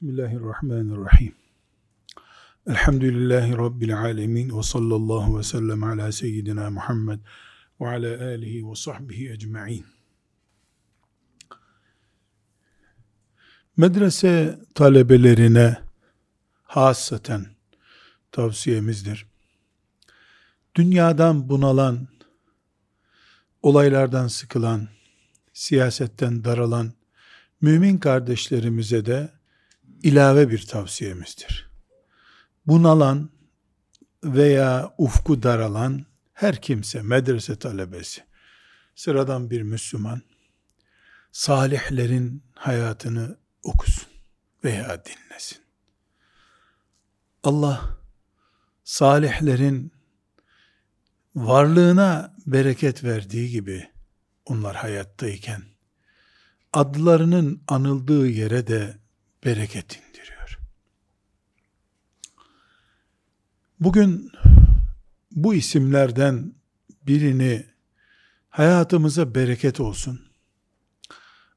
Bismillahirrahmanirrahim. Elhamdülillahi Rabbil alemin ve sallallahu ve sellem ala seyyidina Muhammed ve ala alihi ve sahbihi ecma'in. Medrese talebelerine hasaten tavsiyemizdir. Dünyadan bunalan, olaylardan sıkılan, siyasetten daralan mümin kardeşlerimize de ilave bir tavsiyemizdir. Bunalan veya ufku daralan her kimse, medrese talebesi, sıradan bir Müslüman, salihlerin hayatını okusun veya dinlesin. Allah, salihlerin varlığına bereket verdiği gibi, onlar hayattayken, adlarının anıldığı yere de bereket indiriyor. Bugün bu isimlerden birini hayatımıza bereket olsun,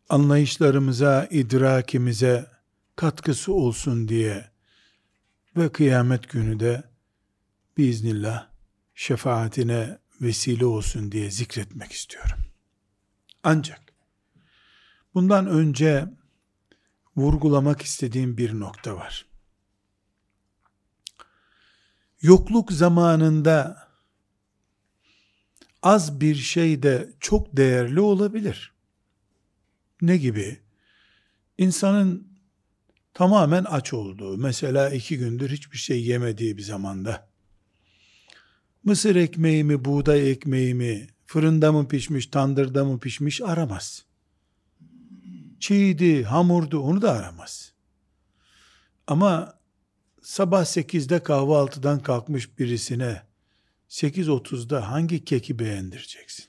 anlayışlarımıza, idrakimize katkısı olsun diye ve kıyamet günü de biiznillah şefaatine vesile olsun diye zikretmek istiyorum. Ancak bundan önce vurgulamak istediğim bir nokta var. Yokluk zamanında az bir şey de çok değerli olabilir. Ne gibi? İnsanın tamamen aç olduğu, mesela iki gündür hiçbir şey yemediği bir zamanda, mısır ekmeği mi, buğday ekmeği mi, fırında mı pişmiş, tandırda mı pişmiş aramaz çiğdi, hamurdu onu da aramaz. Ama sabah 8'de kahvaltıdan kalkmış birisine 8.30'da hangi keki beğendireceksin?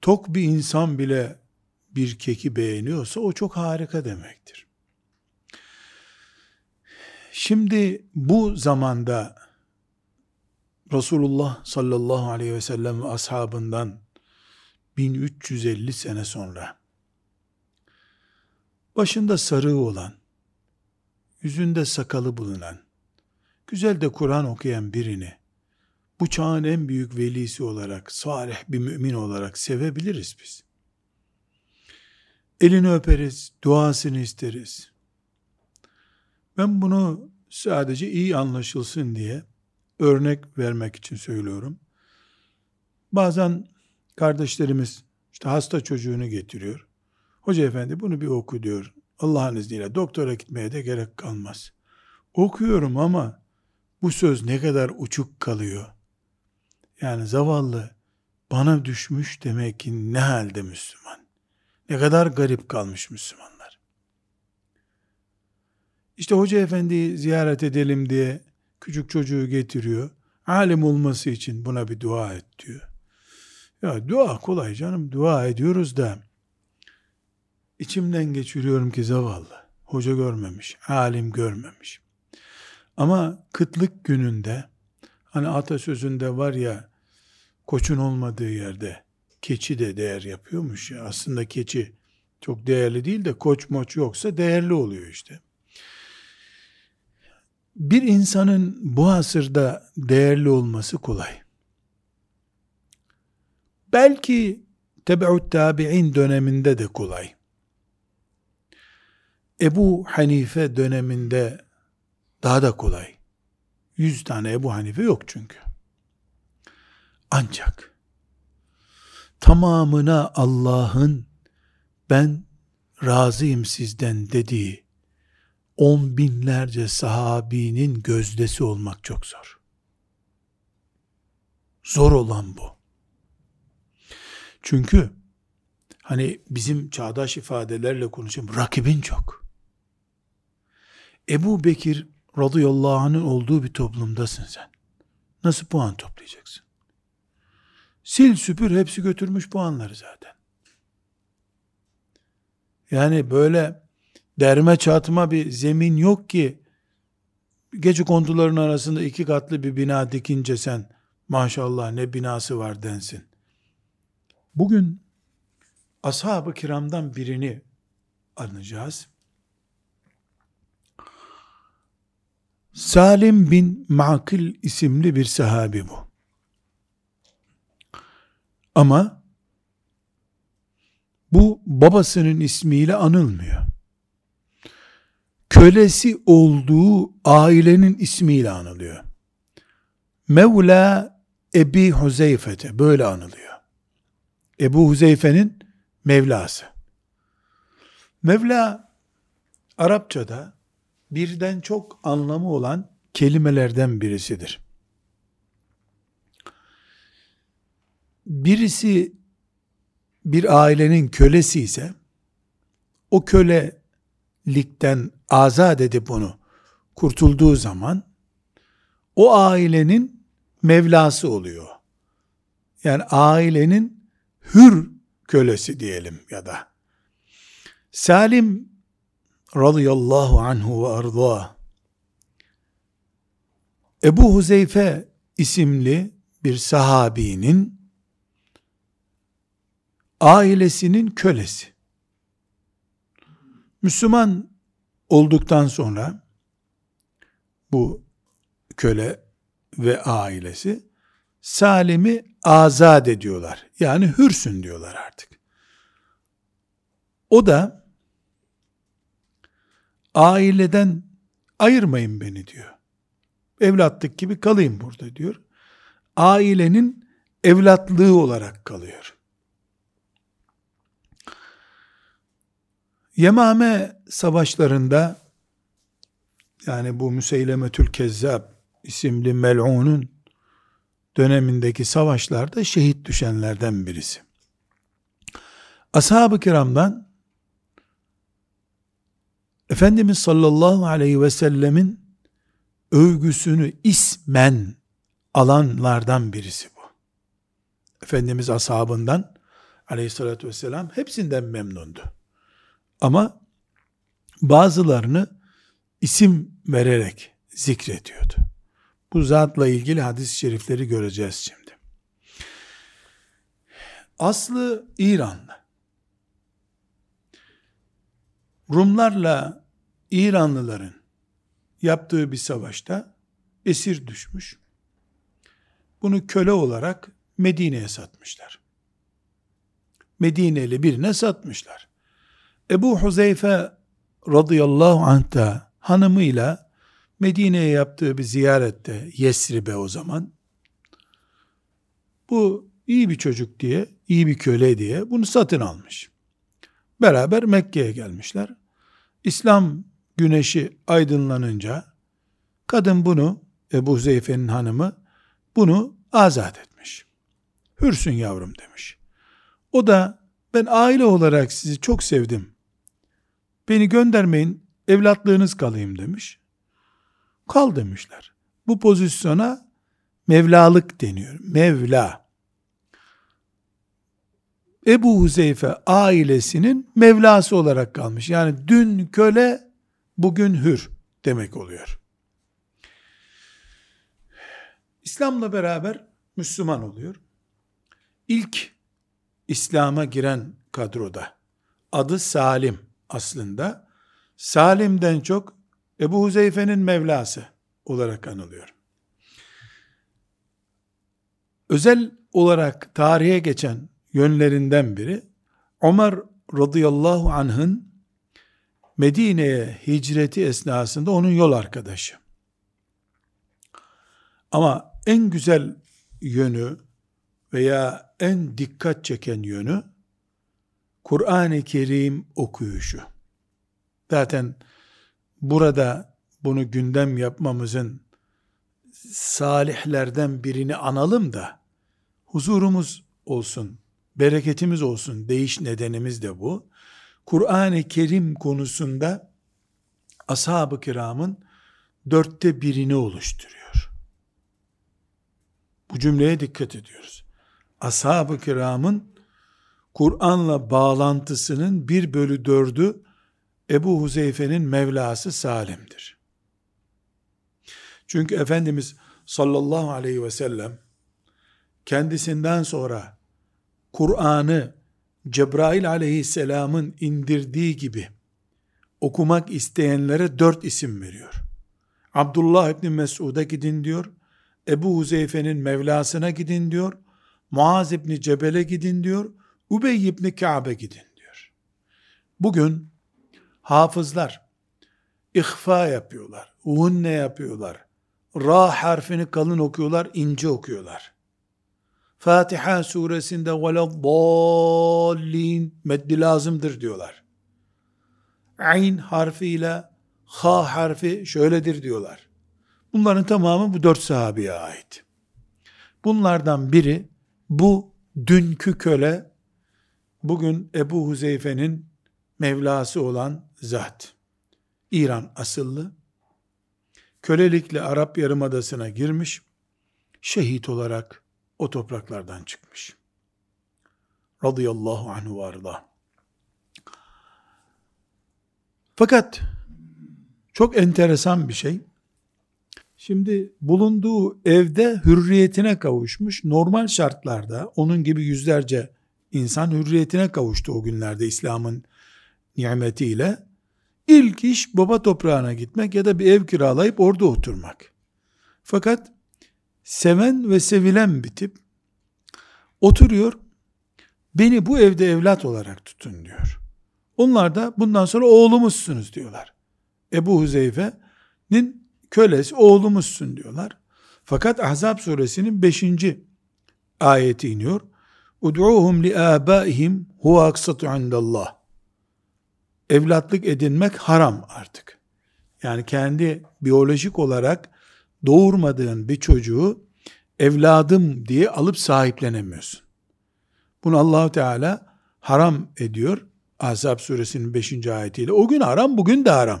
Tok bir insan bile bir keki beğeniyorsa o çok harika demektir. Şimdi bu zamanda Resulullah sallallahu aleyhi ve sellem ashabından 1350 sene sonra başında sarığı olan, yüzünde sakalı bulunan, güzel de Kur'an okuyan birini, bu çağın en büyük velisi olarak, salih bir mümin olarak sevebiliriz biz. Elini öperiz, duasını isteriz. Ben bunu sadece iyi anlaşılsın diye örnek vermek için söylüyorum. Bazen kardeşlerimiz işte hasta çocuğunu getiriyor. Hoca efendi bunu bir oku diyor. Allah'ın izniyle doktora gitmeye de gerek kalmaz. Okuyorum ama bu söz ne kadar uçuk kalıyor. Yani zavallı bana düşmüş demek ki ne halde Müslüman. Ne kadar garip kalmış Müslümanlar. İşte hoca efendiyi ziyaret edelim diye küçük çocuğu getiriyor. Alim olması için buna bir dua et diyor. Ya dua kolay canım dua ediyoruz da içimden geçiriyorum ki zavallı. Hoca görmemiş, alim görmemiş. Ama kıtlık gününde, hani atasözünde var ya, koçun olmadığı yerde keçi de değer yapıyormuş ya. Aslında keçi çok değerli değil de koç moç yoksa değerli oluyor işte. Bir insanın bu asırda değerli olması kolay. Belki tebeut tabi'in döneminde de kolay. Ebu Hanife döneminde daha da kolay. Yüz tane Ebu Hanife yok çünkü. Ancak tamamına Allah'ın ben razıyım sizden dediği on binlerce sahabinin gözdesi olmak çok zor. Zor olan bu. Çünkü hani bizim çağdaş ifadelerle konuşayım rakibin çok. Ebu Bekir radıyallahu anh'ın olduğu bir toplumdasın sen. Nasıl puan toplayacaksın? Sil süpür hepsi götürmüş puanları zaten. Yani böyle derme çatma bir zemin yok ki gece konduların arasında iki katlı bir bina dikince sen maşallah ne binası var densin. Bugün ashab-ı kiramdan birini anacağız. Salim bin Makil isimli bir sahabi bu. Ama bu babasının ismiyle anılmıyor. Kölesi olduğu ailenin ismiyle anılıyor. Mevla Ebi Huzeyfete böyle anılıyor. Ebu Huzeyfe'nin Mevlası. Mevla Arapçada birden çok anlamı olan kelimelerden birisidir. Birisi bir ailenin kölesi ise o kölelikten azat edip onu kurtulduğu zaman o ailenin Mevlası oluyor. Yani ailenin hür kölesi diyelim ya da. Salim radıyallahu anhu ve arda Ebu Huzeyfe isimli bir sahabinin ailesinin kölesi. Müslüman olduktan sonra bu köle ve ailesi Salim'i azat ediyorlar. Yani hürsün diyorlar artık. O da aileden ayırmayın beni diyor. Evlatlık gibi kalayım burada diyor. Ailenin evlatlığı olarak kalıyor. Yemame savaşlarında yani bu Müseylemetül Kezzab isimli mel'unun dönemindeki savaşlarda şehit düşenlerden birisi. Ashab-ı kiramdan Efendimiz sallallahu aleyhi ve sellemin övgüsünü ismen alanlardan birisi bu. Efendimiz ashabından aleyhissalatü vesselam hepsinden memnundu. Ama bazılarını isim vererek zikrediyordu. Bu zatla ilgili hadis-i şerifleri göreceğiz şimdi. Aslı İranlı. Rumlarla İranlıların yaptığı bir savaşta esir düşmüş. Bunu köle olarak Medine'ye satmışlar. Medineli birine satmışlar. Ebu Huzeyfe radıyallahu anh da hanımıyla Medine'ye yaptığı bir ziyarette Yesrib'e o zaman bu iyi bir çocuk diye, iyi bir köle diye bunu satın almış. Beraber Mekke'ye gelmişler. İslam güneşi aydınlanınca kadın bunu Ebu Zeyfe'nin hanımı bunu azat etmiş. Hürsün yavrum demiş. O da ben aile olarak sizi çok sevdim. Beni göndermeyin evlatlığınız kalayım demiş. Kal demişler. Bu pozisyona Mevlalık deniyor. Mevla. Ebu Huzeyfe ailesinin Mevlası olarak kalmış. Yani dün köle, bugün hür demek oluyor. İslam'la beraber Müslüman oluyor. İlk İslam'a giren kadroda adı Salim aslında. Salim'den çok Ebu Huzeyfe'nin Mevlası olarak anılıyor. Özel olarak tarihe geçen yönlerinden biri Ömer radıyallahu anh'ın Medine'ye hicreti esnasında onun yol arkadaşı. Ama en güzel yönü veya en dikkat çeken yönü Kur'an-ı Kerim okuyuşu. Zaten burada bunu gündem yapmamızın salihlerden birini analım da huzurumuz olsun, bereketimiz olsun değiş nedenimiz de bu. Kur'an-ı Kerim konusunda ashab-ı kiramın dörtte birini oluşturuyor. Bu cümleye dikkat ediyoruz. Ashab-ı kiramın Kur'an'la bağlantısının bir bölü dördü Ebu Huzeyfe'nin Mevlası Salim'dir. Çünkü Efendimiz sallallahu aleyhi ve sellem kendisinden sonra Kur'an'ı Cebrail aleyhisselamın indirdiği gibi okumak isteyenlere dört isim veriyor. Abdullah İbni Mesud'a gidin diyor. Ebu Huzeyfe'nin Mevlasına gidin diyor. Muaz İbni Cebel'e gidin diyor. Ubey İbni Ka'be gidin diyor. Bugün hafızlar ihfa yapıyorlar. Unne yapıyorlar. Ra harfini kalın okuyorlar, ince okuyorlar. Fatiha suresinde veleddallin meddi lazımdır diyorlar. Ayn harfiyle ha harfi şöyledir diyorlar. Bunların tamamı bu dört sahabeye ait. Bunlardan biri bu dünkü köle bugün Ebu Huzeyfe'nin Mevlası olan zat. İran asıllı. Kölelikle Arap Yarımadası'na girmiş. Şehit olarak o topraklardan çıkmış. Radıyallahu anhu varda. Fakat çok enteresan bir şey. Şimdi bulunduğu evde hürriyetine kavuşmuş. Normal şartlarda onun gibi yüzlerce insan hürriyetine kavuştu o günlerde İslam'ın nimetiyle. İlk iş baba toprağına gitmek ya da bir ev kiralayıp orada oturmak. Fakat seven ve sevilen bir tip oturuyor, beni bu evde evlat olarak tutun diyor. Onlar da bundan sonra oğlumuzsunuz diyorlar. Ebu Huzeyfe'nin kölesi oğlumuzsun diyorlar. Fakat Ahzab suresinin 5. ayeti iniyor. Ud'uhum li abaihim huve aksatu indallah. Evlatlık edinmek haram artık. Yani kendi biyolojik olarak doğurmadığın bir çocuğu evladım diye alıp sahiplenemiyorsun. Bunu Allahu Teala haram ediyor. Ahzab suresinin 5. ayetiyle. O gün haram, bugün de haram.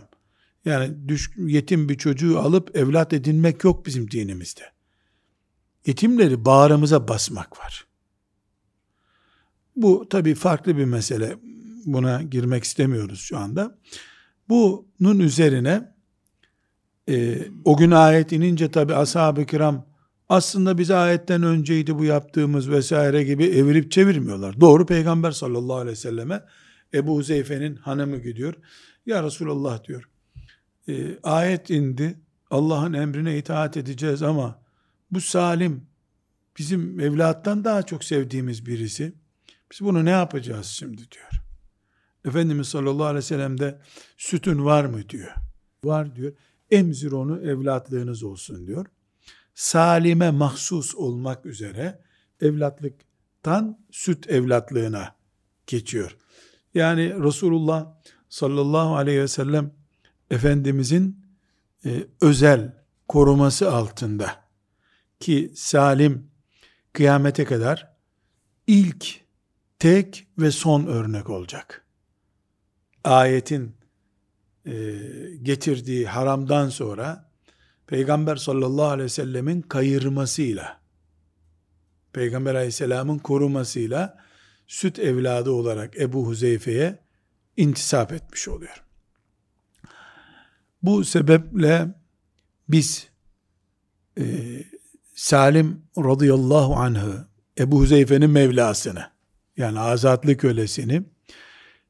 Yani düş, yetim bir çocuğu alıp evlat edinmek yok bizim dinimizde. Yetimleri bağrımıza basmak var. Bu tabi farklı bir mesele. Buna girmek istemiyoruz şu anda. Bunun üzerine e, o gün ayet inince tabi ashab-ı kiram aslında bize ayetten önceydi bu yaptığımız vesaire gibi evirip çevirmiyorlar. Doğru Peygamber sallallahu aleyhi ve selleme Ebu Huzeyfe'nin hanımı gidiyor. Ya Resulallah diyor. E, ayet indi. Allah'ın emrine itaat edeceğiz ama bu Salim bizim evlattan daha çok sevdiğimiz birisi. Biz bunu ne yapacağız şimdi diyor. Efendimiz sallallahu aleyhi ve sellem de sütün var mı diyor. Var diyor. Emzir onu evlatlığınız olsun diyor. Salime mahsus olmak üzere evlatlıktan süt evlatlığına geçiyor. Yani Resulullah sallallahu aleyhi ve sellem Efendimizin e, özel koruması altında ki Salim kıyamete kadar ilk, tek ve son örnek olacak. Ayetin e, getirdiği haramdan sonra Peygamber sallallahu aleyhi ve sellemin kayırmasıyla Peygamber aleyhisselamın korumasıyla süt evladı olarak Ebu Huzeyfe'ye intisap etmiş oluyor. Bu sebeple biz e, Salim radıyallahu anh'ı Ebu Huzeyfe'nin Mevlasını yani azatlı kölesini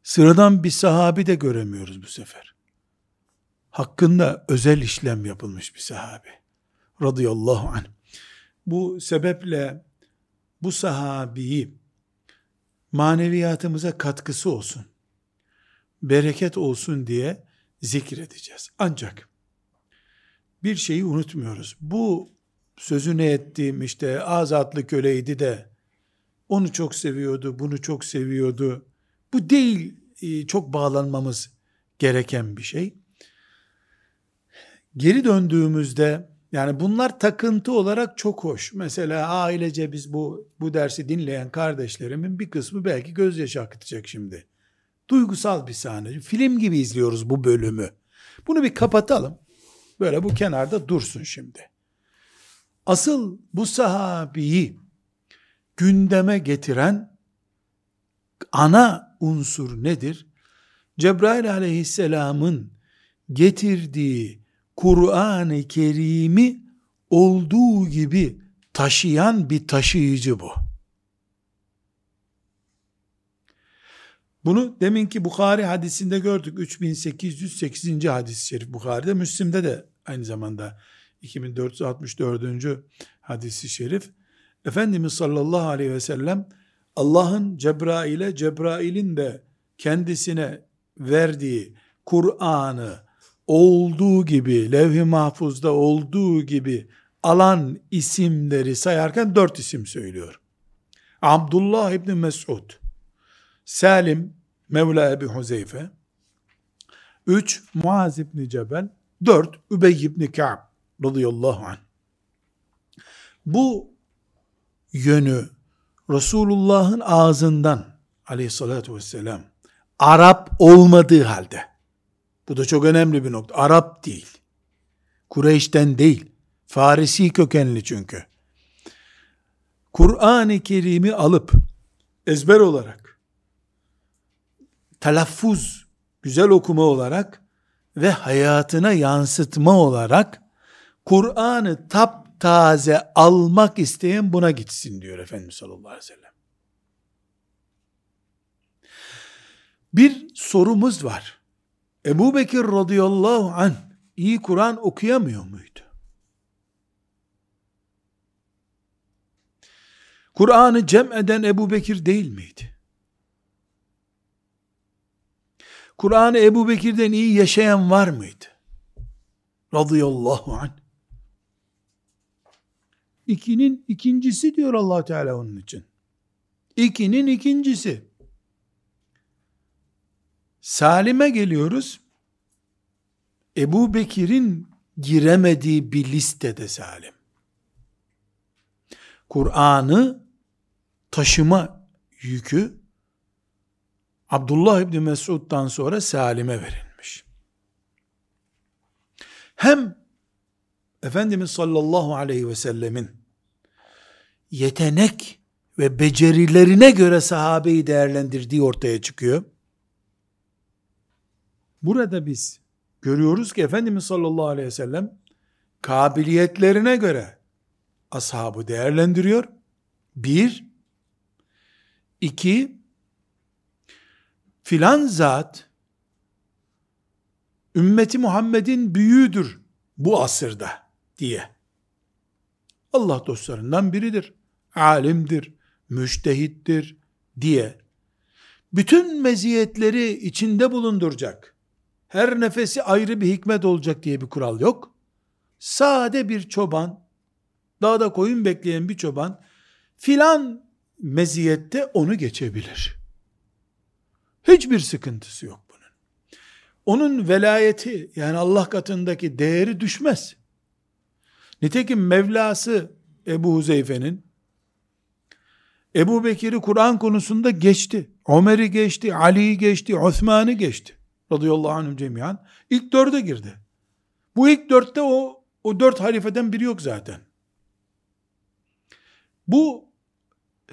sıradan bir sahabi de göremiyoruz bu sefer. Hakkında özel işlem yapılmış bir sahabi. Radıyallahu anh. Bu sebeple bu sahabiyi maneviyatımıza katkısı olsun, bereket olsun diye zikredeceğiz. Ancak bir şeyi unutmuyoruz. Bu sözünü ettiğim işte azatlı köleydi de onu çok seviyordu, bunu çok seviyordu. Bu değil e, çok bağlanmamız gereken bir şey. Geri döndüğümüzde yani bunlar takıntı olarak çok hoş. Mesela ailece biz bu bu dersi dinleyen kardeşlerimin bir kısmı belki gözyaşı akıtacak şimdi. Duygusal bir sahne. Film gibi izliyoruz bu bölümü. Bunu bir kapatalım. Böyle bu kenarda dursun şimdi. Asıl bu sahabiyi gündeme getiren ana unsur nedir? Cebrail aleyhisselamın getirdiği Kur'an-ı Kerim'i olduğu gibi taşıyan bir taşıyıcı bu. Bunu deminki Bukhari hadisinde gördük. 3808. hadis-i şerif Bukhari'de, Müslim'de de aynı zamanda 2464. hadisi şerif Efendimiz sallallahu aleyhi ve sellem Allah'ın Cebrail'e Cebrail'in de kendisine verdiği Kur'an'ı olduğu gibi levh-i mahfuzda olduğu gibi alan isimleri sayarken dört isim söylüyor. Abdullah İbni Mesud, Salim Mevla Ebi Huzeyfe, üç Muaz İbni Cebel, dört Übey İbni Ka'b radıyallahu anh. Bu yönü Resulullah'ın ağzından aleyhissalatü vesselam Arap olmadığı halde bu da çok önemli bir nokta. Arap değil. Kureyş'ten değil. Farisi kökenli çünkü. Kur'an-ı Kerim'i alıp ezber olarak telaffuz, güzel okuma olarak ve hayatına yansıtma olarak Kur'an'ı taptaze almak isteyen buna gitsin diyor Efendimiz sallallahu aleyhi ve sellem. Bir sorumuz var. Ebu Bekir radıyallahu anh iyi Kur'an okuyamıyor muydu? Kur'an'ı cem eden Ebu Bekir değil miydi? Kur'an'ı Ebu Bekir'den iyi yaşayan var mıydı? Radıyallahu anh. İkinin ikincisi diyor allah Teala onun için. İkinin ikincisi. Salim'e geliyoruz. Ebu Bekir'in giremediği bir listede Salim. Kur'an'ı taşıma yükü Abdullah İbni Mesud'dan sonra Salim'e verilmiş. Hem Efendimiz sallallahu aleyhi ve sellemin yetenek ve becerilerine göre sahabeyi değerlendirdiği ortaya çıkıyor. Burada biz görüyoruz ki Efendimiz sallallahu aleyhi ve sellem kabiliyetlerine göre ashabı değerlendiriyor. Bir, iki, filan zat ümmeti Muhammed'in büyüğüdür bu asırda diye. Allah dostlarından biridir. Alimdir, müştehittir diye. Bütün meziyetleri içinde bulunduracak her nefesi ayrı bir hikmet olacak diye bir kural yok. Sade bir çoban, dağda koyun bekleyen bir çoban, filan meziyette onu geçebilir. Hiçbir sıkıntısı yok bunun. Onun velayeti, yani Allah katındaki değeri düşmez. Nitekim Mevlası Ebu Huzeyfe'nin, Ebu Bekir'i Kur'an konusunda geçti. Ömer'i geçti, Ali'yi geçti, Osman'ı geçti radıyallahu anhüm cemiyan ilk dörde girdi. Bu ilk dörtte o, o dört halifeden biri yok zaten. Bu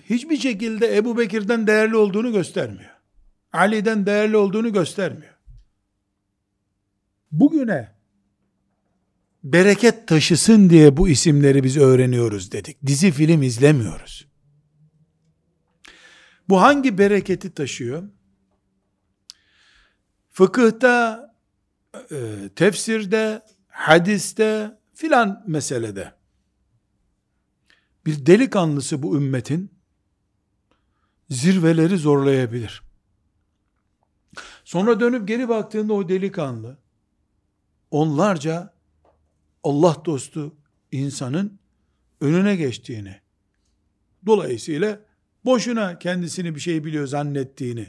hiçbir şekilde Ebu Bekir'den değerli olduğunu göstermiyor. Ali'den değerli olduğunu göstermiyor. Bugüne bereket taşısın diye bu isimleri biz öğreniyoruz dedik. Dizi film izlemiyoruz. Bu hangi bereketi taşıyor? Fıkıhta, e, tefsirde, hadiste filan meselede bir delikanlısı bu ümmetin zirveleri zorlayabilir. Sonra dönüp geri baktığında o delikanlı onlarca Allah dostu insanın önüne geçtiğini dolayısıyla boşuna kendisini bir şey biliyor zannettiğini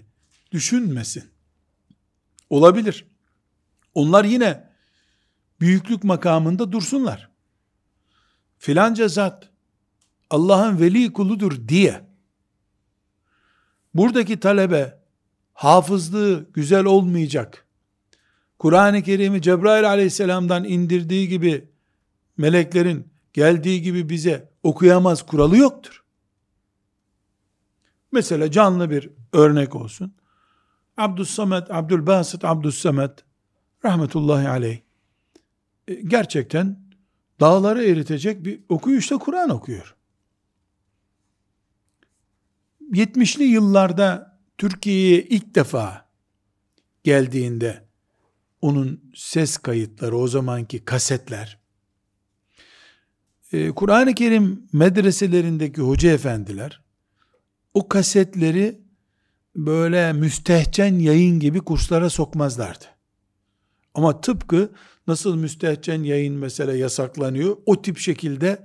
düşünmesin. Olabilir. Onlar yine büyüklük makamında dursunlar. Filanca zat Allah'ın veli kuludur diye buradaki talebe hafızlığı güzel olmayacak. Kur'an-ı Kerim'i Cebrail aleyhisselamdan indirdiği gibi meleklerin geldiği gibi bize okuyamaz kuralı yoktur. Mesela canlı bir örnek olsun. Abdüssamet, Abdülbasit Abdüssamet rahmetullahi aleyh e, gerçekten dağları eritecek bir okuyuşta Kur'an okuyor. 70'li yıllarda Türkiye'ye ilk defa geldiğinde onun ses kayıtları, o zamanki kasetler, ee, Kur'an-ı Kerim medreselerindeki hoca efendiler, o kasetleri böyle müstehcen yayın gibi kurslara sokmazlardı. Ama tıpkı nasıl müstehcen yayın mesela yasaklanıyor, o tip şekilde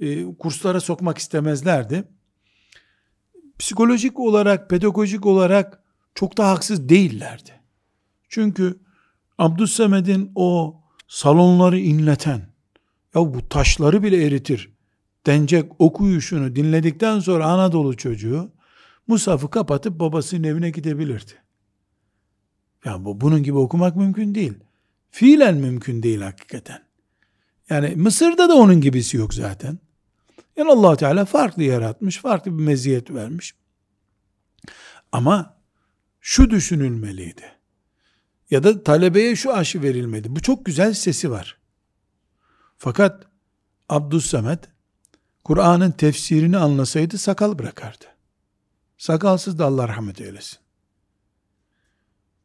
e, kurslara sokmak istemezlerdi. Psikolojik olarak, pedagojik olarak çok da haksız değillerdi. Çünkü Abdüssamed'in o salonları inleten, ya bu taşları bile eritir denecek okuyuşunu dinledikten sonra Anadolu çocuğu Musaf'ı kapatıp babasının evine gidebilirdi. Ya bu bunun gibi okumak mümkün değil. Fiilen mümkün değil hakikaten. Yani Mısır'da da onun gibisi yok zaten. Yani allah Teala farklı yaratmış, farklı bir meziyet vermiş. Ama şu düşünülmeliydi. Ya da talebeye şu aşı verilmedi. Bu çok güzel sesi var. Fakat Abdüssamet Kur'an'ın tefsirini anlasaydı sakal bırakardı. Sakalsız da Allah rahmet eylesin.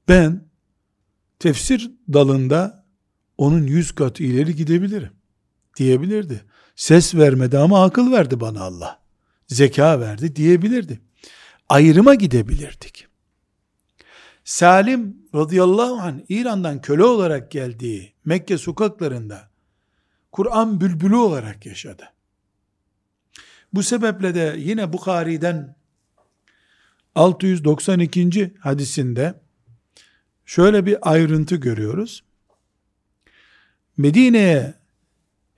Ben tefsir dalında onun yüz katı ileri gidebilirim diyebilirdi. Ses vermedi ama akıl verdi bana Allah. Zeka verdi diyebilirdi. Ayrıma gidebilirdik. Salim radıyallahu anh İran'dan köle olarak geldiği Mekke sokaklarında Kur'an bülbülü olarak yaşadı. Bu sebeple de yine Bukhari'den 692. hadisinde şöyle bir ayrıntı görüyoruz. Medine'ye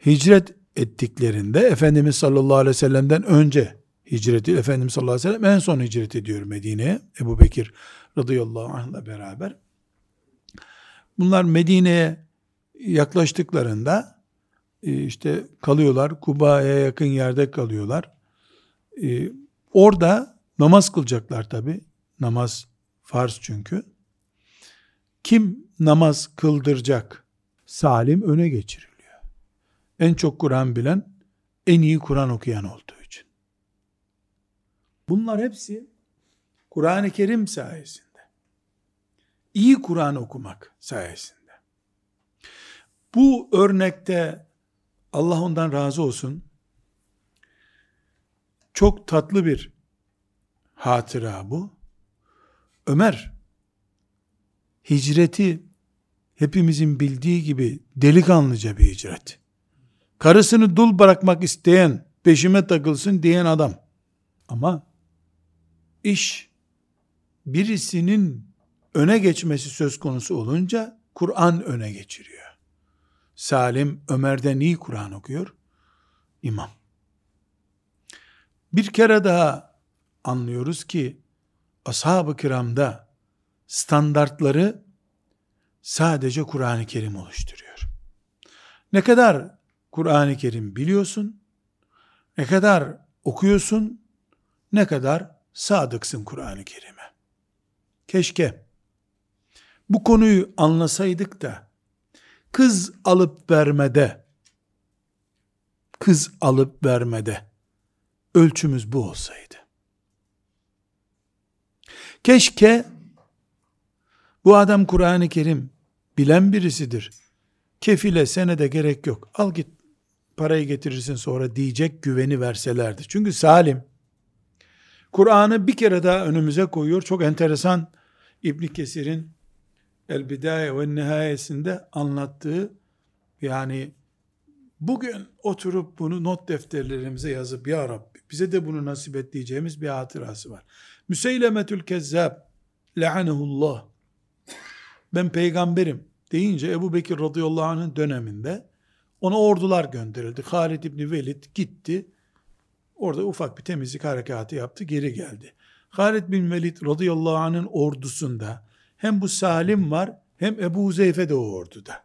hicret ettiklerinde Efendimiz sallallahu aleyhi ve sellem'den önce hicreti Efendimiz sallallahu aleyhi ve sellem en son hicret ediyor Medine'ye. Ebu Bekir radıyallahu anh'la beraber. Bunlar Medine'ye yaklaştıklarında e, işte kalıyorlar. Kuba'ya yakın yerde kalıyorlar. E, orada namaz kılacaklar tabi. Namaz farz çünkü. Kim namaz kıldıracak? Salim öne geçiriliyor. En çok Kur'an bilen, en iyi Kur'an okuyan olduğu için. Bunlar hepsi Kur'an-ı Kerim sayesinde. İyi Kur'an okumak sayesinde. Bu örnekte Allah ondan razı olsun. Çok tatlı bir hatıra bu. Ömer hicreti hepimizin bildiği gibi delikanlıca bir hicret. Karısını dul bırakmak isteyen, peşime takılsın diyen adam. Ama iş birisinin öne geçmesi söz konusu olunca Kur'an öne geçiriyor. Salim Ömer'den iyi Kur'an okuyor. İmam. Bir kere daha anlıyoruz ki ashab-ı kiramda standartları sadece Kur'an-ı Kerim oluşturuyor. Ne kadar Kur'an-ı Kerim biliyorsun, ne kadar okuyorsun, ne kadar sadıksın Kur'an-ı Kerim'e. Keşke bu konuyu anlasaydık da kız alıp vermede kız alıp vermede ölçümüz bu olsaydı. Keşke bu adam Kur'an-ı Kerim bilen birisidir. Kefile senede gerek yok. Al git parayı getirirsin sonra diyecek güveni verselerdi. Çünkü Salim Kur'an'ı bir kere daha önümüze koyuyor. Çok enteresan İbn Kesir'in El Bidaye ve Nihayesinde anlattığı yani bugün oturup bunu not defterlerimize yazıp ya Rabbi bize de bunu nasip et diyeceğimiz bir hatırası var. Müseylemetül Kezzab le'anehullah ben peygamberim deyince Ebu Bekir radıyallahu anh'ın döneminde ona ordular gönderildi. Halid İbni Velid gitti. Orada ufak bir temizlik harekatı yaptı. Geri geldi. Halid bin Velid radıyallahu anh'ın ordusunda hem bu Salim var hem Ebu Huzeyfe de o orduda.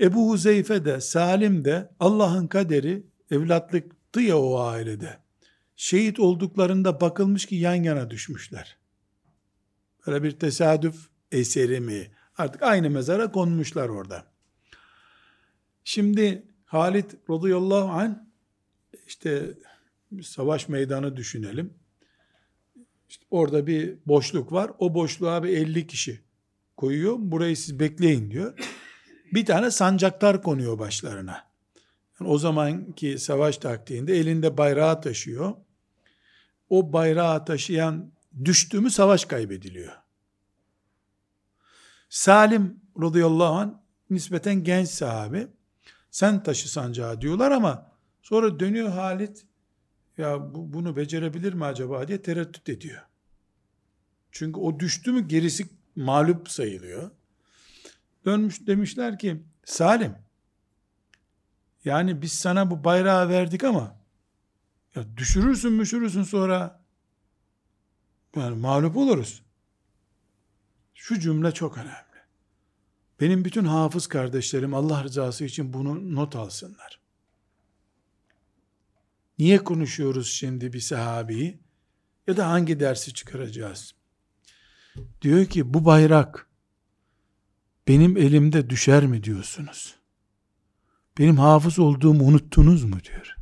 Ebu Huzeyfe de Salim de Allah'ın kaderi evlatlıktı ya o ailede. Şehit olduklarında bakılmış ki yan yana düşmüşler. Böyle bir tesadüf eseri mi? Artık aynı mezara konmuşlar orada. Şimdi Halit radıyallahu anh işte savaş meydanı düşünelim. İşte orada bir boşluk var. O boşluğa bir 50 kişi koyuyor. Burayı siz bekleyin diyor. Bir tane sancaktar konuyor başlarına. Yani o zamanki savaş taktiğinde elinde bayrağı taşıyor. O bayrağı taşıyan düştü mü savaş kaybediliyor. Salim radıyallahu anh nispeten genç sahabe. Sen taşı sancağı diyorlar ama sonra dönüyor Halit ya bu, bunu becerebilir mi acaba diye tereddüt ediyor. Çünkü o düştü mü gerisi mağlup sayılıyor. Dönmüş demişler ki Salim yani biz sana bu bayrağı verdik ama ya düşürürsün müşürürsün sonra yani mağlup oluruz. Şu cümle çok önemli. Benim bütün hafız kardeşlerim Allah rızası için bunu not alsınlar. Niye konuşuyoruz şimdi bir sahabeyi? Ya da hangi dersi çıkaracağız? Diyor ki bu bayrak benim elimde düşer mi diyorsunuz? Benim hafız olduğumu unuttunuz mu diyor.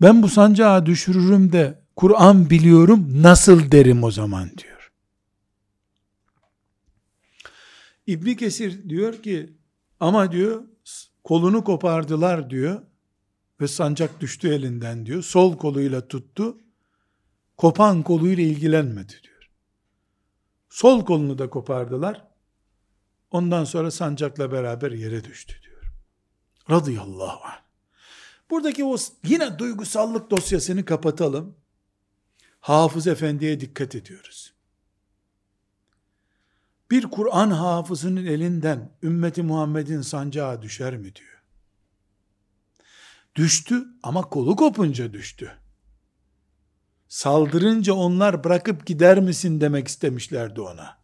Ben bu sancağı düşürürüm de Kur'an biliyorum nasıl derim o zaman diyor. İbni Kesir diyor ki ama diyor kolunu kopardılar diyor ve sancak düştü elinden diyor. Sol koluyla tuttu. Kopan koluyla ilgilenmedi diyor. Sol kolunu da kopardılar. Ondan sonra sancakla beraber yere düştü diyor. Radıyallahu anh. Buradaki o yine duygusallık dosyasını kapatalım. Hafız efendiye dikkat ediyoruz. Bir Kur'an hafızının elinden ümmeti Muhammed'in sancağı düşer mi diyor. Düştü ama kolu kopunca düştü. Saldırınca onlar bırakıp gider misin demek istemişlerdi ona.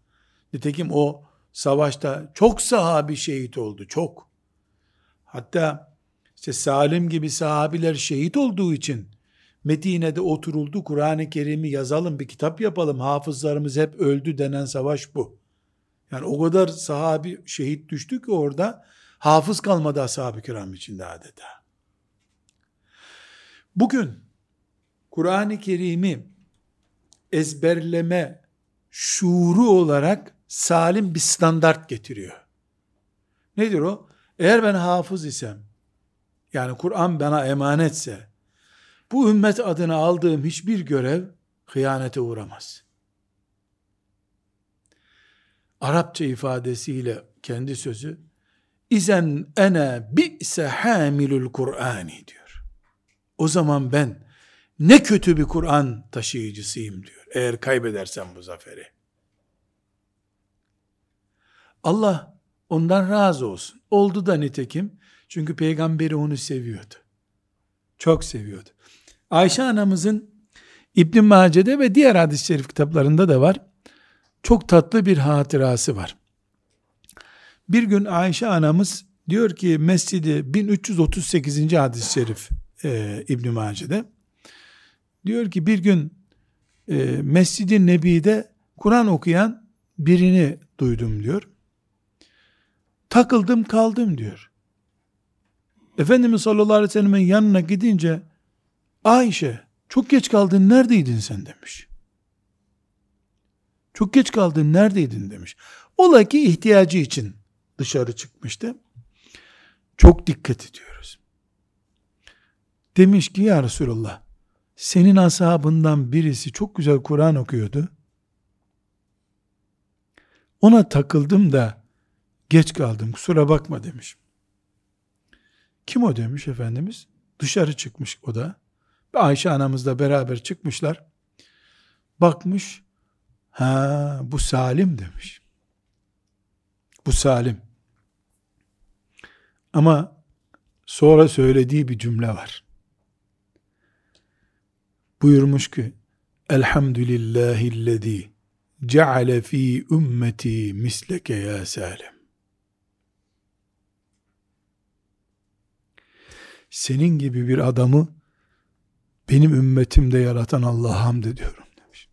Nitekim o savaşta çok sahabi şehit oldu, çok. Hatta işte Salim gibi sahabiler şehit olduğu için Medine'de oturuldu, Kur'an-ı Kerim'i yazalım, bir kitap yapalım, hafızlarımız hep öldü denen savaş bu. Yani o kadar sahabi şehit düştü ki orada, hafız kalmadı ashab-ı kiram içinde adeta. Bugün, Kur'an-ı Kerim'i ezberleme şuuru olarak salim bir standart getiriyor. Nedir o? Eğer ben hafız isem, yani Kur'an bana emanetse, bu ümmet adına aldığım hiçbir görev hıyanete uğramaz. Arapça ifadesiyle kendi sözü, İzen ene bi'se hamilul Kur'ani diyor. O zaman ben ne kötü bir Kur'an taşıyıcısıyım diyor. Eğer kaybedersem bu zaferi. Allah ondan razı olsun. Oldu da nitekim. Çünkü peygamberi onu seviyordu. Çok seviyordu. Ayşe anamızın İbn Mace'de ve diğer hadis-i şerif kitaplarında da var. Çok tatlı bir hatırası var. Bir gün Ayşe anamız diyor ki mescidi 1338. hadis-i şerif e, İbn Mace'de diyor ki bir gün e, Mescid-i Nebi'de Kur'an okuyan birini duydum diyor. Takıldım kaldım diyor. Efendimiz sallallahu aleyhi ve sellem'in yanına gidince Ayşe çok geç kaldın neredeydin sen demiş. Çok geç kaldın neredeydin demiş. Ola ki ihtiyacı için dışarı çıkmıştı. Çok dikkat ediyoruz. Demiş ki ya Resulallah senin ashabından birisi çok güzel Kur'an okuyordu. Ona takıldım da geç kaldım kusura bakma demiş. Kim o demiş Efendimiz? Dışarı çıkmış o da. Ayşe anamızla beraber çıkmışlar. Bakmış, ha bu Salim demiş. Bu Salim. Ama sonra söylediği bir cümle var. Buyurmuş ki, Elhamdülillahillezî ceale fi ümmeti misleke ya Salim. Senin gibi bir adamı benim ümmetimde yaratan Allah'a hamd ediyorum demiş.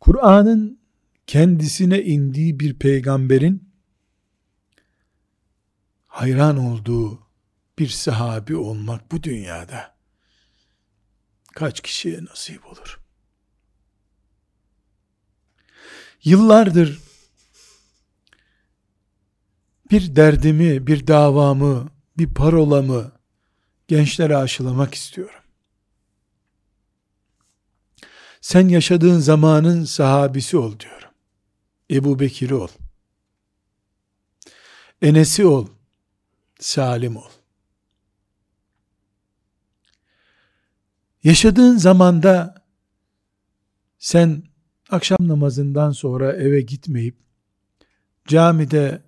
Kur'an'ın kendisine indiği bir peygamberin hayran olduğu bir sahabi olmak bu dünyada kaç kişiye nasip olur? Yıllardır bir derdimi, bir davamı, bir parolamı gençlere aşılamak istiyorum. Sen yaşadığın zamanın sahabisi ol diyorum. Ebu Bekir'i ol. Enes'i ol. Salim ol. Yaşadığın zamanda sen akşam namazından sonra eve gitmeyip camide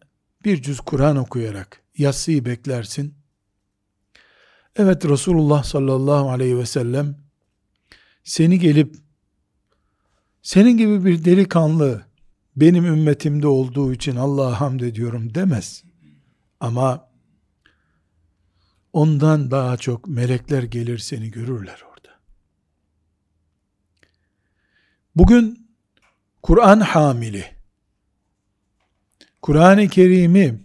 bir cüz Kur'an okuyarak yatsıyı beklersin. Evet Resulullah sallallahu aleyhi ve sellem seni gelip senin gibi bir delikanlı benim ümmetimde olduğu için Allah'a hamd ediyorum demez. Ama ondan daha çok melekler gelir seni görürler orada. Bugün Kur'an hamili, Kur'an-ı Kerim'i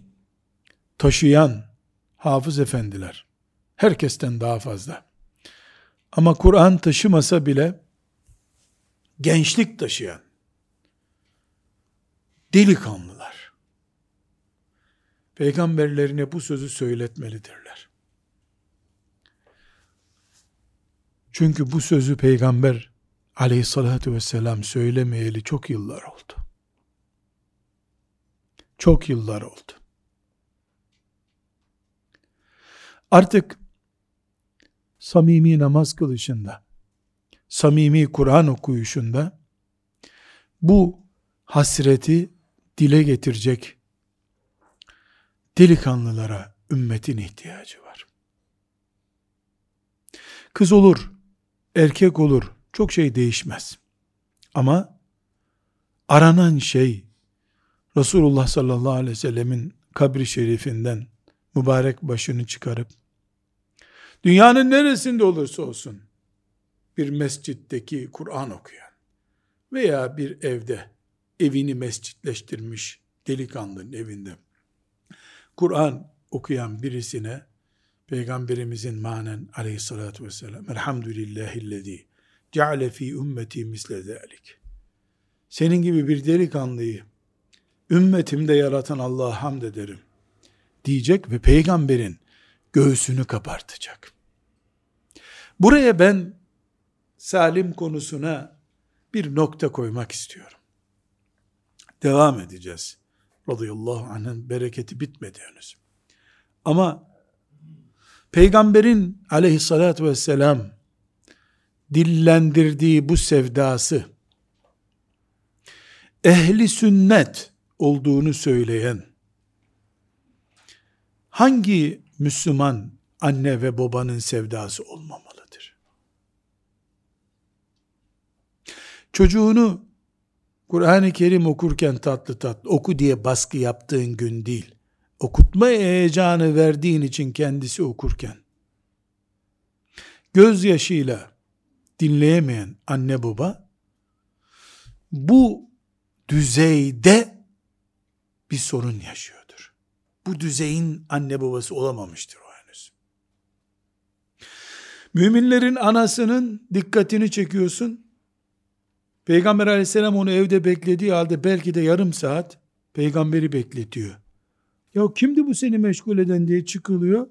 taşıyan hafız efendiler, herkesten daha fazla. Ama Kur'an taşımasa bile gençlik taşıyan delikanlılar peygamberlerine bu sözü söyletmelidirler. Çünkü bu sözü peygamber aleyhissalatü vesselam söylemeyeli çok yıllar oldu. Çok yıllar oldu. Artık samimi namaz kılışında, samimi Kur'an okuyuşunda bu hasreti dile getirecek delikanlılara ümmetin ihtiyacı var. Kız olur, erkek olur, çok şey değişmez. Ama aranan şey Resulullah sallallahu aleyhi ve sellemin kabri şerifinden mübarek başını çıkarıp dünyanın neresinde olursa olsun bir mescitteki Kur'an okuyan veya bir evde evini mescitleştirmiş delikanlının evinde Kur'an okuyan birisine Peygamberimizin manen aleyhissalatü vesselam Elhamdülillahillezî ceale fî ümmeti misle zâlik. Senin gibi bir delikanlıyı ümmetimde yaratan Allah'a hamd ederim diyecek ve peygamberin göğsünü kapartacak. Buraya ben salim konusuna bir nokta koymak istiyorum. Devam edeceğiz. Radıyallahu anh'ın bereketi bitmedi henüz. Ama peygamberin aleyhissalatü vesselam dillendirdiği bu sevdası ehli sünnet olduğunu söyleyen hangi Müslüman anne ve babanın sevdası olmamalıdır? Çocuğunu Kur'an-ı Kerim okurken tatlı tatlı oku diye baskı yaptığın gün değil. Okutma heyecanı verdiğin için kendisi okurken gözyaşıyla dinleyemeyen anne baba bu düzeyde bir sorun yaşıyordur. Bu düzeyin anne babası olamamıştır o henüz. Müminlerin anasının dikkatini çekiyorsun. Peygamber aleyhisselam onu evde beklediği halde belki de yarım saat peygamberi bekletiyor. Ya kimdi bu seni meşgul eden diye çıkılıyor.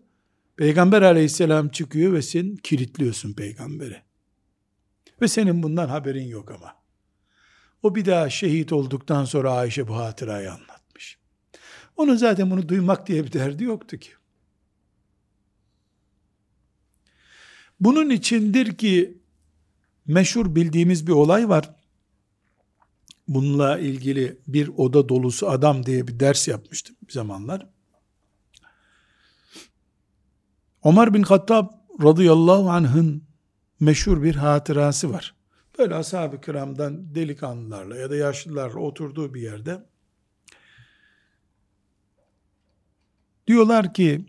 Peygamber aleyhisselam çıkıyor ve sen kilitliyorsun peygamberi. Ve senin bundan haberin yok ama. O bir daha şehit olduktan sonra Ayşe bu hatırayı anlatmış. Onun zaten bunu duymak diye bir derdi yoktu ki. Bunun içindir ki meşhur bildiğimiz bir olay var bununla ilgili bir oda dolusu adam diye bir ders yapmıştım bir zamanlar. Ömer bin Hattab radıyallahu anh'ın meşhur bir hatırası var. Böyle ashab-ı kiramdan delikanlılarla ya da yaşlılarla oturduğu bir yerde diyorlar ki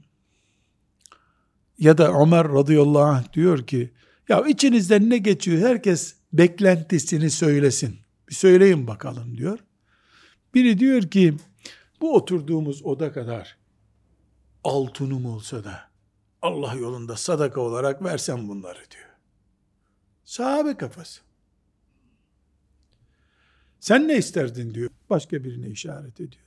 ya da Ömer radıyallahu anh diyor ki ya içinizden ne geçiyor herkes beklentisini söylesin. Bir söyleyin bakalım diyor. Biri diyor ki bu oturduğumuz oda kadar altınım olsa da Allah yolunda sadaka olarak versem bunları diyor. Sahabe kafası. Sen ne isterdin diyor. Başka birine işaret ediyor.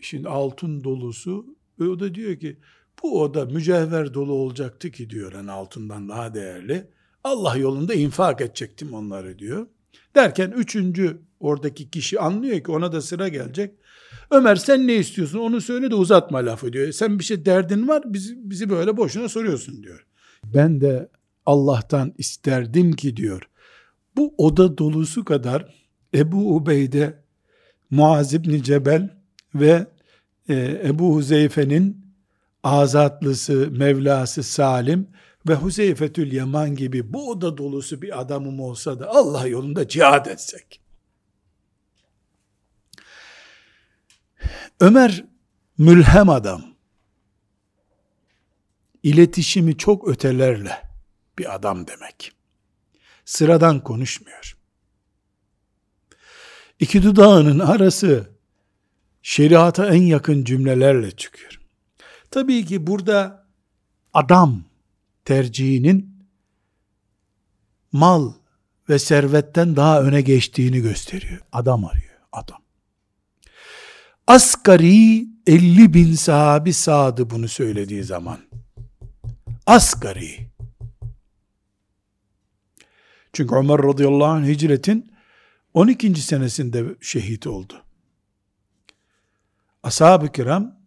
Şimdi altın dolusu o da diyor ki bu oda mücevher dolu olacaktı ki diyor hani altından daha değerli. Allah yolunda infak edecektim onları diyor. Derken üçüncü oradaki kişi anlıyor ki ona da sıra gelecek. Ömer sen ne istiyorsun onu söyle de uzatma lafı diyor. Sen bir şey derdin var bizi, bizi böyle boşuna soruyorsun diyor. Ben de Allah'tan isterdim ki diyor. Bu oda dolusu kadar Ebu Ubeyde, Muaz İbni Cebel ve e, Ebu Huzeyfe'nin azatlısı, Mevlası Salim ve Huzeyfetül Yaman gibi bu oda dolusu bir adamım olsa da Allah yolunda cihad etsek. Ömer mülhem adam. İletişimi çok ötelerle bir adam demek. Sıradan konuşmuyor. İki dudağının arası şeriata en yakın cümlelerle çıkıyor. Tabii ki burada adam tercihinin mal ve servetten daha öne geçtiğini gösteriyor. Adam arıyor, adam. Asgari 50 bin sahabi sağdı bunu söylediği zaman. Asgari. Çünkü Ömer radıyallahu anh hicretin 12. senesinde şehit oldu. Ashab-ı kiram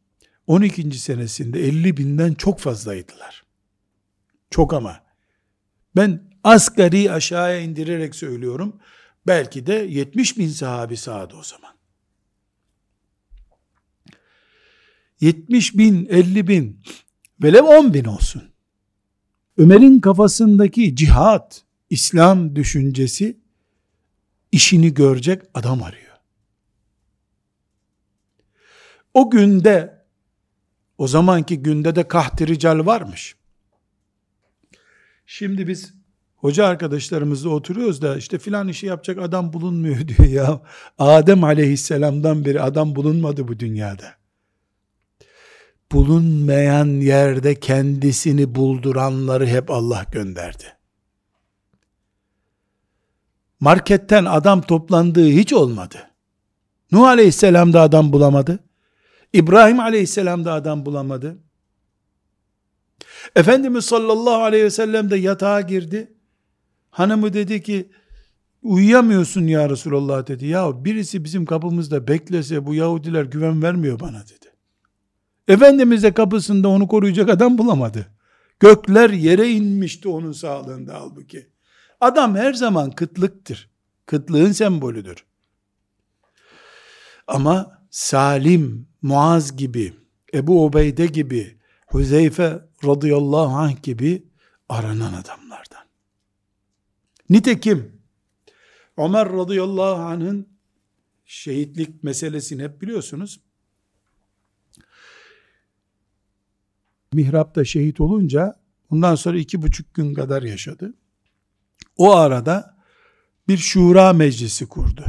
12. senesinde 50 binden çok fazlaydılar. Çok ama. Ben asgari aşağıya indirerek söylüyorum. Belki de 70 bin sahabi sağdı o zaman. 70 bin, 50 bin, velev 10 bin olsun. Ömer'in kafasındaki cihat, İslam düşüncesi işini görecek adam arıyor. O günde, o zamanki günde de kahtirical varmış. Şimdi biz hoca arkadaşlarımızla oturuyoruz da işte filan işi yapacak adam bulunmuyor diyor ya. Adem aleyhisselamdan beri adam bulunmadı bu dünyada. Bulunmayan yerde kendisini bulduranları hep Allah gönderdi. Marketten adam toplandığı hiç olmadı. Nuh aleyhisselam da adam bulamadı. İbrahim aleyhisselam da adam bulamadı. Efendimiz sallallahu aleyhi ve sellem de yatağa girdi. Hanımı dedi ki uyuyamıyorsun ya Resulallah dedi. Ya birisi bizim kapımızda beklese bu Yahudiler güven vermiyor bana dedi. Efendimiz de kapısında onu koruyacak adam bulamadı. Gökler yere inmişti onun sağlığında halbuki. Adam her zaman kıtlıktır. Kıtlığın sembolüdür. Ama Salim, Muaz gibi, Ebu Ubeyde gibi, Huzeyfe radıyallahu anh gibi aranan adamlardan. Nitekim Ömer radıyallahu anh'ın şehitlik meselesini hep biliyorsunuz. Mihrap'ta şehit olunca ondan sonra iki buçuk gün kadar yaşadı. O arada bir şura meclisi kurdu.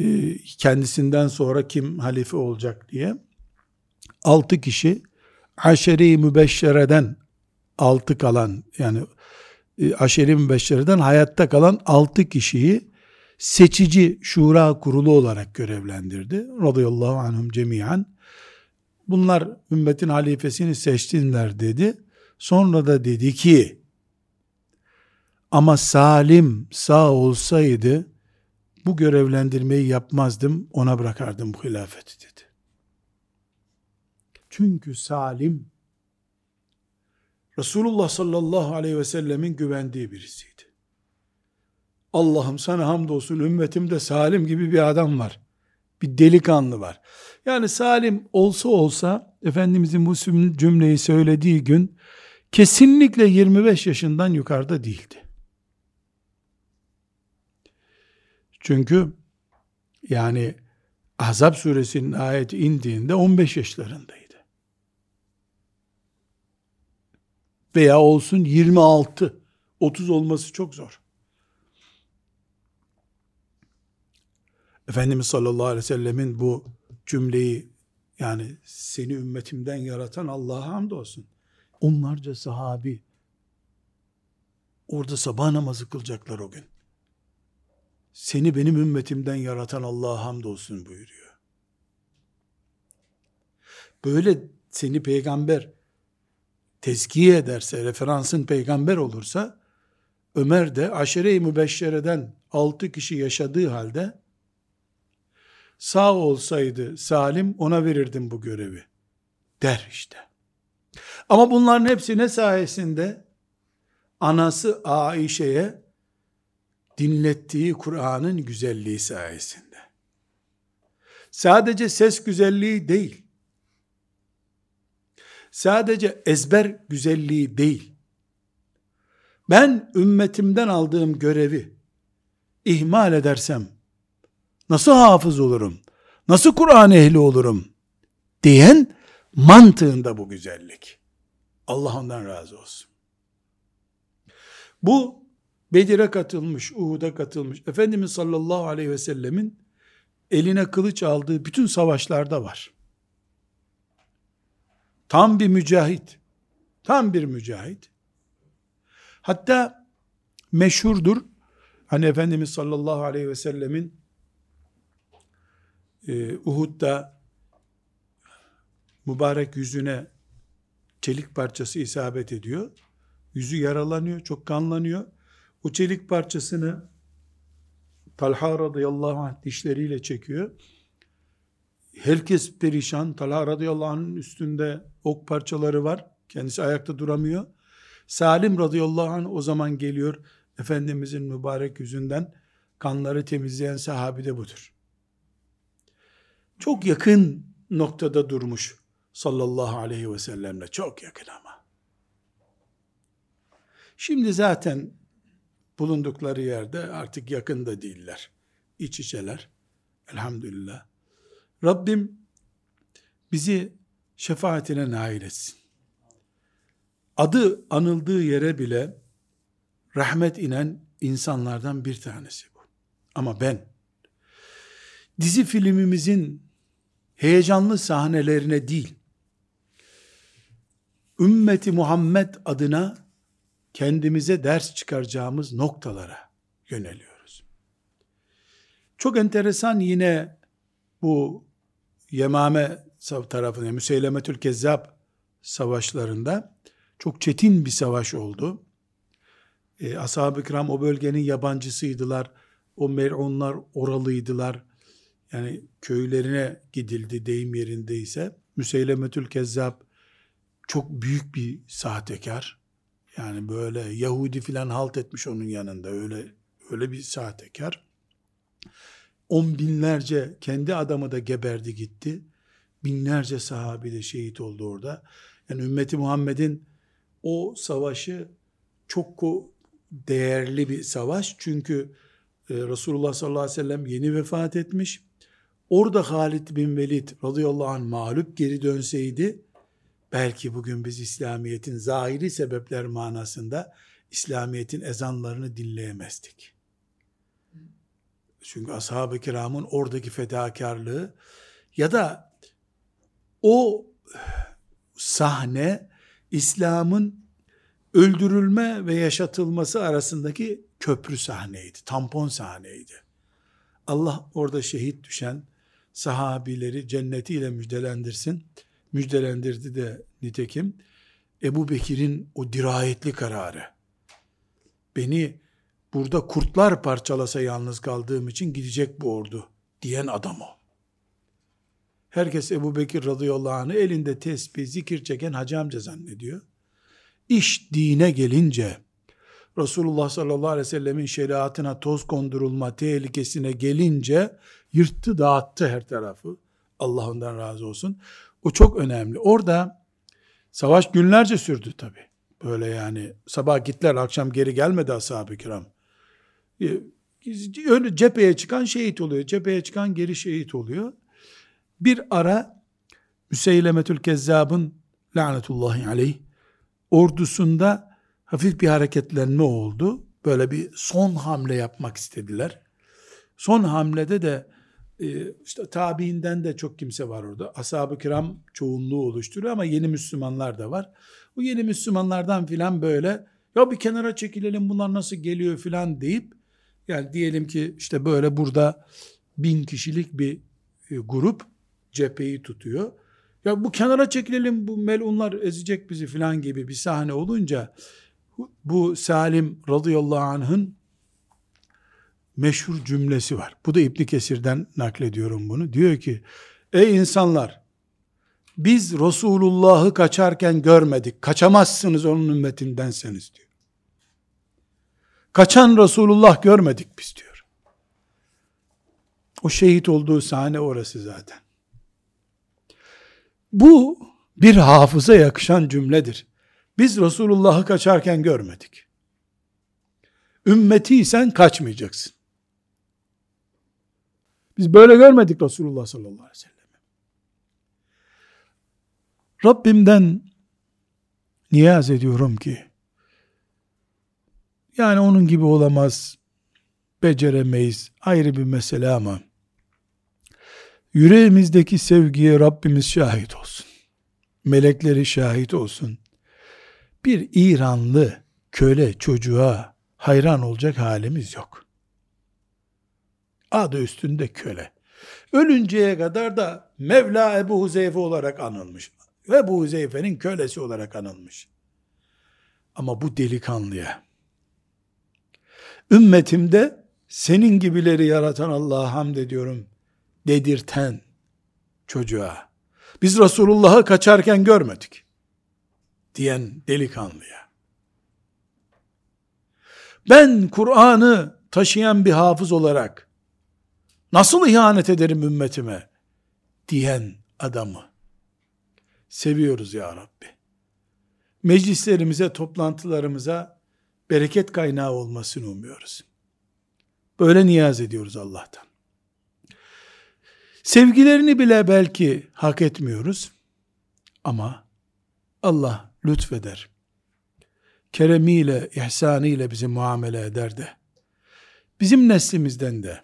Ee, kendisinden sonra kim halife olacak diye. Altı kişi aşeri mübeşşereden altı kalan yani e, aşeri mübeşşereden hayatta kalan altı kişiyi seçici şura kurulu olarak görevlendirdi. Radıyallahu anhum cemiyen. Bunlar ümmetin halifesini seçtinler dedi. Sonra da dedi ki ama Salim sağ olsaydı bu görevlendirmeyi yapmazdım, ona bırakardım bu hilafeti dedi. Çünkü Salim Resulullah sallallahu aleyhi ve sellemin güvendiği birisiydi. Allah'ım sana hamdolsun ümmetimde Salim gibi bir adam var. Bir delikanlı var. Yani Salim olsa olsa Efendimizin bu cümleyi söylediği gün kesinlikle 25 yaşından yukarıda değildi. Çünkü yani Ahzab suresinin ayeti indiğinde 15 yaşlarındaydı. Veya olsun 26, 30 olması çok zor. Efendimiz sallallahu aleyhi ve sellemin bu cümleyi yani seni ümmetimden yaratan Allah'a hamdolsun. onlarca sahabi orada sabah namazı kılacaklar o gün. Seni benim ümmetimden yaratan Allah'a hamdolsun buyuruyor. Böyle seni peygamber tezkiye ederse, referansın peygamber olursa, Ömer de aşere-i mübeşşereden altı kişi yaşadığı halde, sağ olsaydı Salim ona verirdim bu görevi der işte. Ama bunların hepsi ne sayesinde? Anası Aişe'ye dinlettiği Kur'an'ın güzelliği sayesinde. Sadece ses güzelliği değil, sadece ezber güzelliği değil, ben ümmetimden aldığım görevi ihmal edersem, nasıl hafız olurum, nasıl Kur'an ehli olurum, diyen mantığında bu güzellik. Allah ondan razı olsun. Bu Bedir'e katılmış, Uhud'a katılmış, Efendimiz sallallahu aleyhi ve sellemin eline kılıç aldığı bütün savaşlarda var. Tam bir mücahit. Tam bir mücahit. Hatta meşhurdur. Hani Efendimiz sallallahu aleyhi ve sellemin e, Uhud'da mübarek yüzüne çelik parçası isabet ediyor. Yüzü yaralanıyor, çok kanlanıyor. O çelik parçasını Talha radıyallahu anh dişleriyle çekiyor. Herkes perişan. Talha radıyallahu anh'ın üstünde ok parçaları var. Kendisi ayakta duramıyor. Salim radıyallahu anh o zaman geliyor. Efendimizin mübarek yüzünden kanları temizleyen sahabi de budur. Çok yakın noktada durmuş sallallahu aleyhi ve sellemle. Çok yakın ama. Şimdi zaten bulundukları yerde artık yakında değiller. İç içeler. Elhamdülillah. Rabbim bizi şefaatine nail etsin. Adı anıldığı yere bile rahmet inen insanlardan bir tanesi bu. Ama ben dizi filmimizin heyecanlı sahnelerine değil, ümmeti Muhammed adına kendimize ders çıkaracağımız noktalara yöneliyoruz. Çok enteresan yine bu Yemame tarafında, Müseylemetül Kezzab savaşlarında çok çetin bir savaş oldu. E, Ashab-ı kiram o bölgenin yabancısıydılar. O mer'unlar oralıydılar. Yani köylerine gidildi deyim yerindeyse. Müseylemetül Kezzab çok büyük bir sahtekar. Yani böyle Yahudi filan halt etmiş onun yanında. Öyle öyle bir sahtekar. On binlerce kendi adamı da geberdi gitti. Binlerce sahabi de şehit oldu orada. Yani ümmeti Muhammed'in o savaşı çok değerli bir savaş. Çünkü e, Resulullah sallallahu aleyhi ve sellem yeni vefat etmiş. Orada Halid bin Velid radıyallahu anh mağlup geri dönseydi belki bugün biz İslamiyet'in zahiri sebepler manasında İslamiyet'in ezanlarını dinleyemezdik. Çünkü ashab-ı kiramın oradaki fedakarlığı ya da o sahne İslam'ın öldürülme ve yaşatılması arasındaki köprü sahneydi, tampon sahneydi. Allah orada şehit düşen sahabileri cennetiyle müjdelendirsin. Müjdelendirdi de nitekim Ebu Bekir'in o dirayetli kararı. Beni burada kurtlar parçalasa yalnız kaldığım için gidecek bu ordu diyen adam o. Herkes Ebu Bekir radıyallahu anh'ı elinde tesbih, zikir çeken hacı amca zannediyor. İş dine gelince, Resulullah sallallahu aleyhi ve sellemin şeriatına toz kondurulma tehlikesine gelince, yırttı dağıttı her tarafı. Allah ondan razı olsun. O çok önemli. Orada savaş günlerce sürdü tabi. Böyle yani sabah gittiler akşam geri gelmedi ashab-ı kiram. Ee, öyle cepheye çıkan şehit oluyor. Cepheye çıkan geri şehit oluyor. Bir ara Müseylemetül Kezzab'ın lanetullahi aleyh ordusunda hafif bir hareketlenme oldu. Böyle bir son hamle yapmak istediler. Son hamlede de işte tabiinden de çok kimse var orada. Ashab-ı kiram çoğunluğu oluşturuyor ama yeni Müslümanlar da var. Bu yeni Müslümanlardan filan böyle ya bir kenara çekilelim bunlar nasıl geliyor filan deyip yani diyelim ki işte böyle burada bin kişilik bir e, grup cepheyi tutuyor. Ya bu kenara çekilelim bu melunlar ezecek bizi filan gibi bir sahne olunca bu Salim radıyallahu anh'ın meşhur cümlesi var. Bu da İbn Kesir'den naklediyorum bunu. Diyor ki: "Ey insanlar, biz Resulullah'ı kaçarken görmedik. Kaçamazsınız onun ümmetindenseniz." diyor. Kaçan Resulullah görmedik biz diyor. O şehit olduğu sahne orası zaten. Bu bir hafıza yakışan cümledir. Biz Resulullah'ı kaçarken görmedik. Ümmetiysen kaçmayacaksın. Biz böyle görmedik Resulullah sallallahu aleyhi ve sellem. Rabbimden niyaz ediyorum ki yani onun gibi olamaz, beceremeyiz ayrı bir mesele ama yüreğimizdeki sevgiye Rabbimiz şahit olsun. Melekleri şahit olsun. Bir İranlı köle çocuğa hayran olacak halimiz yok. Adı üstünde köle. Ölünceye kadar da Mevla Ebu Huzeyfe olarak anılmış. Ebu Huzeyfe'nin kölesi olarak anılmış. Ama bu delikanlıya, ümmetimde senin gibileri yaratan Allah'a hamd ediyorum dedirten çocuğa, biz Resulullah'ı kaçarken görmedik diyen delikanlıya, ben Kur'an'ı taşıyan bir hafız olarak nasıl ihanet ederim ümmetime diyen adamı seviyoruz ya Rabbi. Meclislerimize, toplantılarımıza bereket kaynağı olmasını umuyoruz. Böyle niyaz ediyoruz Allah'tan. Sevgilerini bile belki hak etmiyoruz ama Allah lütfeder. Keremiyle, ihsanıyla bizi muamele eder de bizim neslimizden de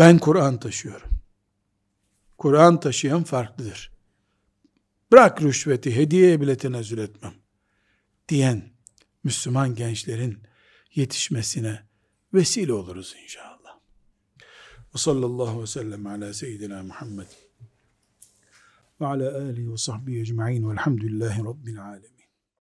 ben Kur'an taşıyorum. Kur'an taşıyan farklıdır. Bırak rüşveti, hediyeye bile tenezzül etmem. Diyen Müslüman gençlerin yetişmesine vesile oluruz inşallah. Ve sallallahu ve sellem ala seyyidina Muhammed ve ala alihi ve sahbihi ecma'in velhamdülillahi rabbil alemin.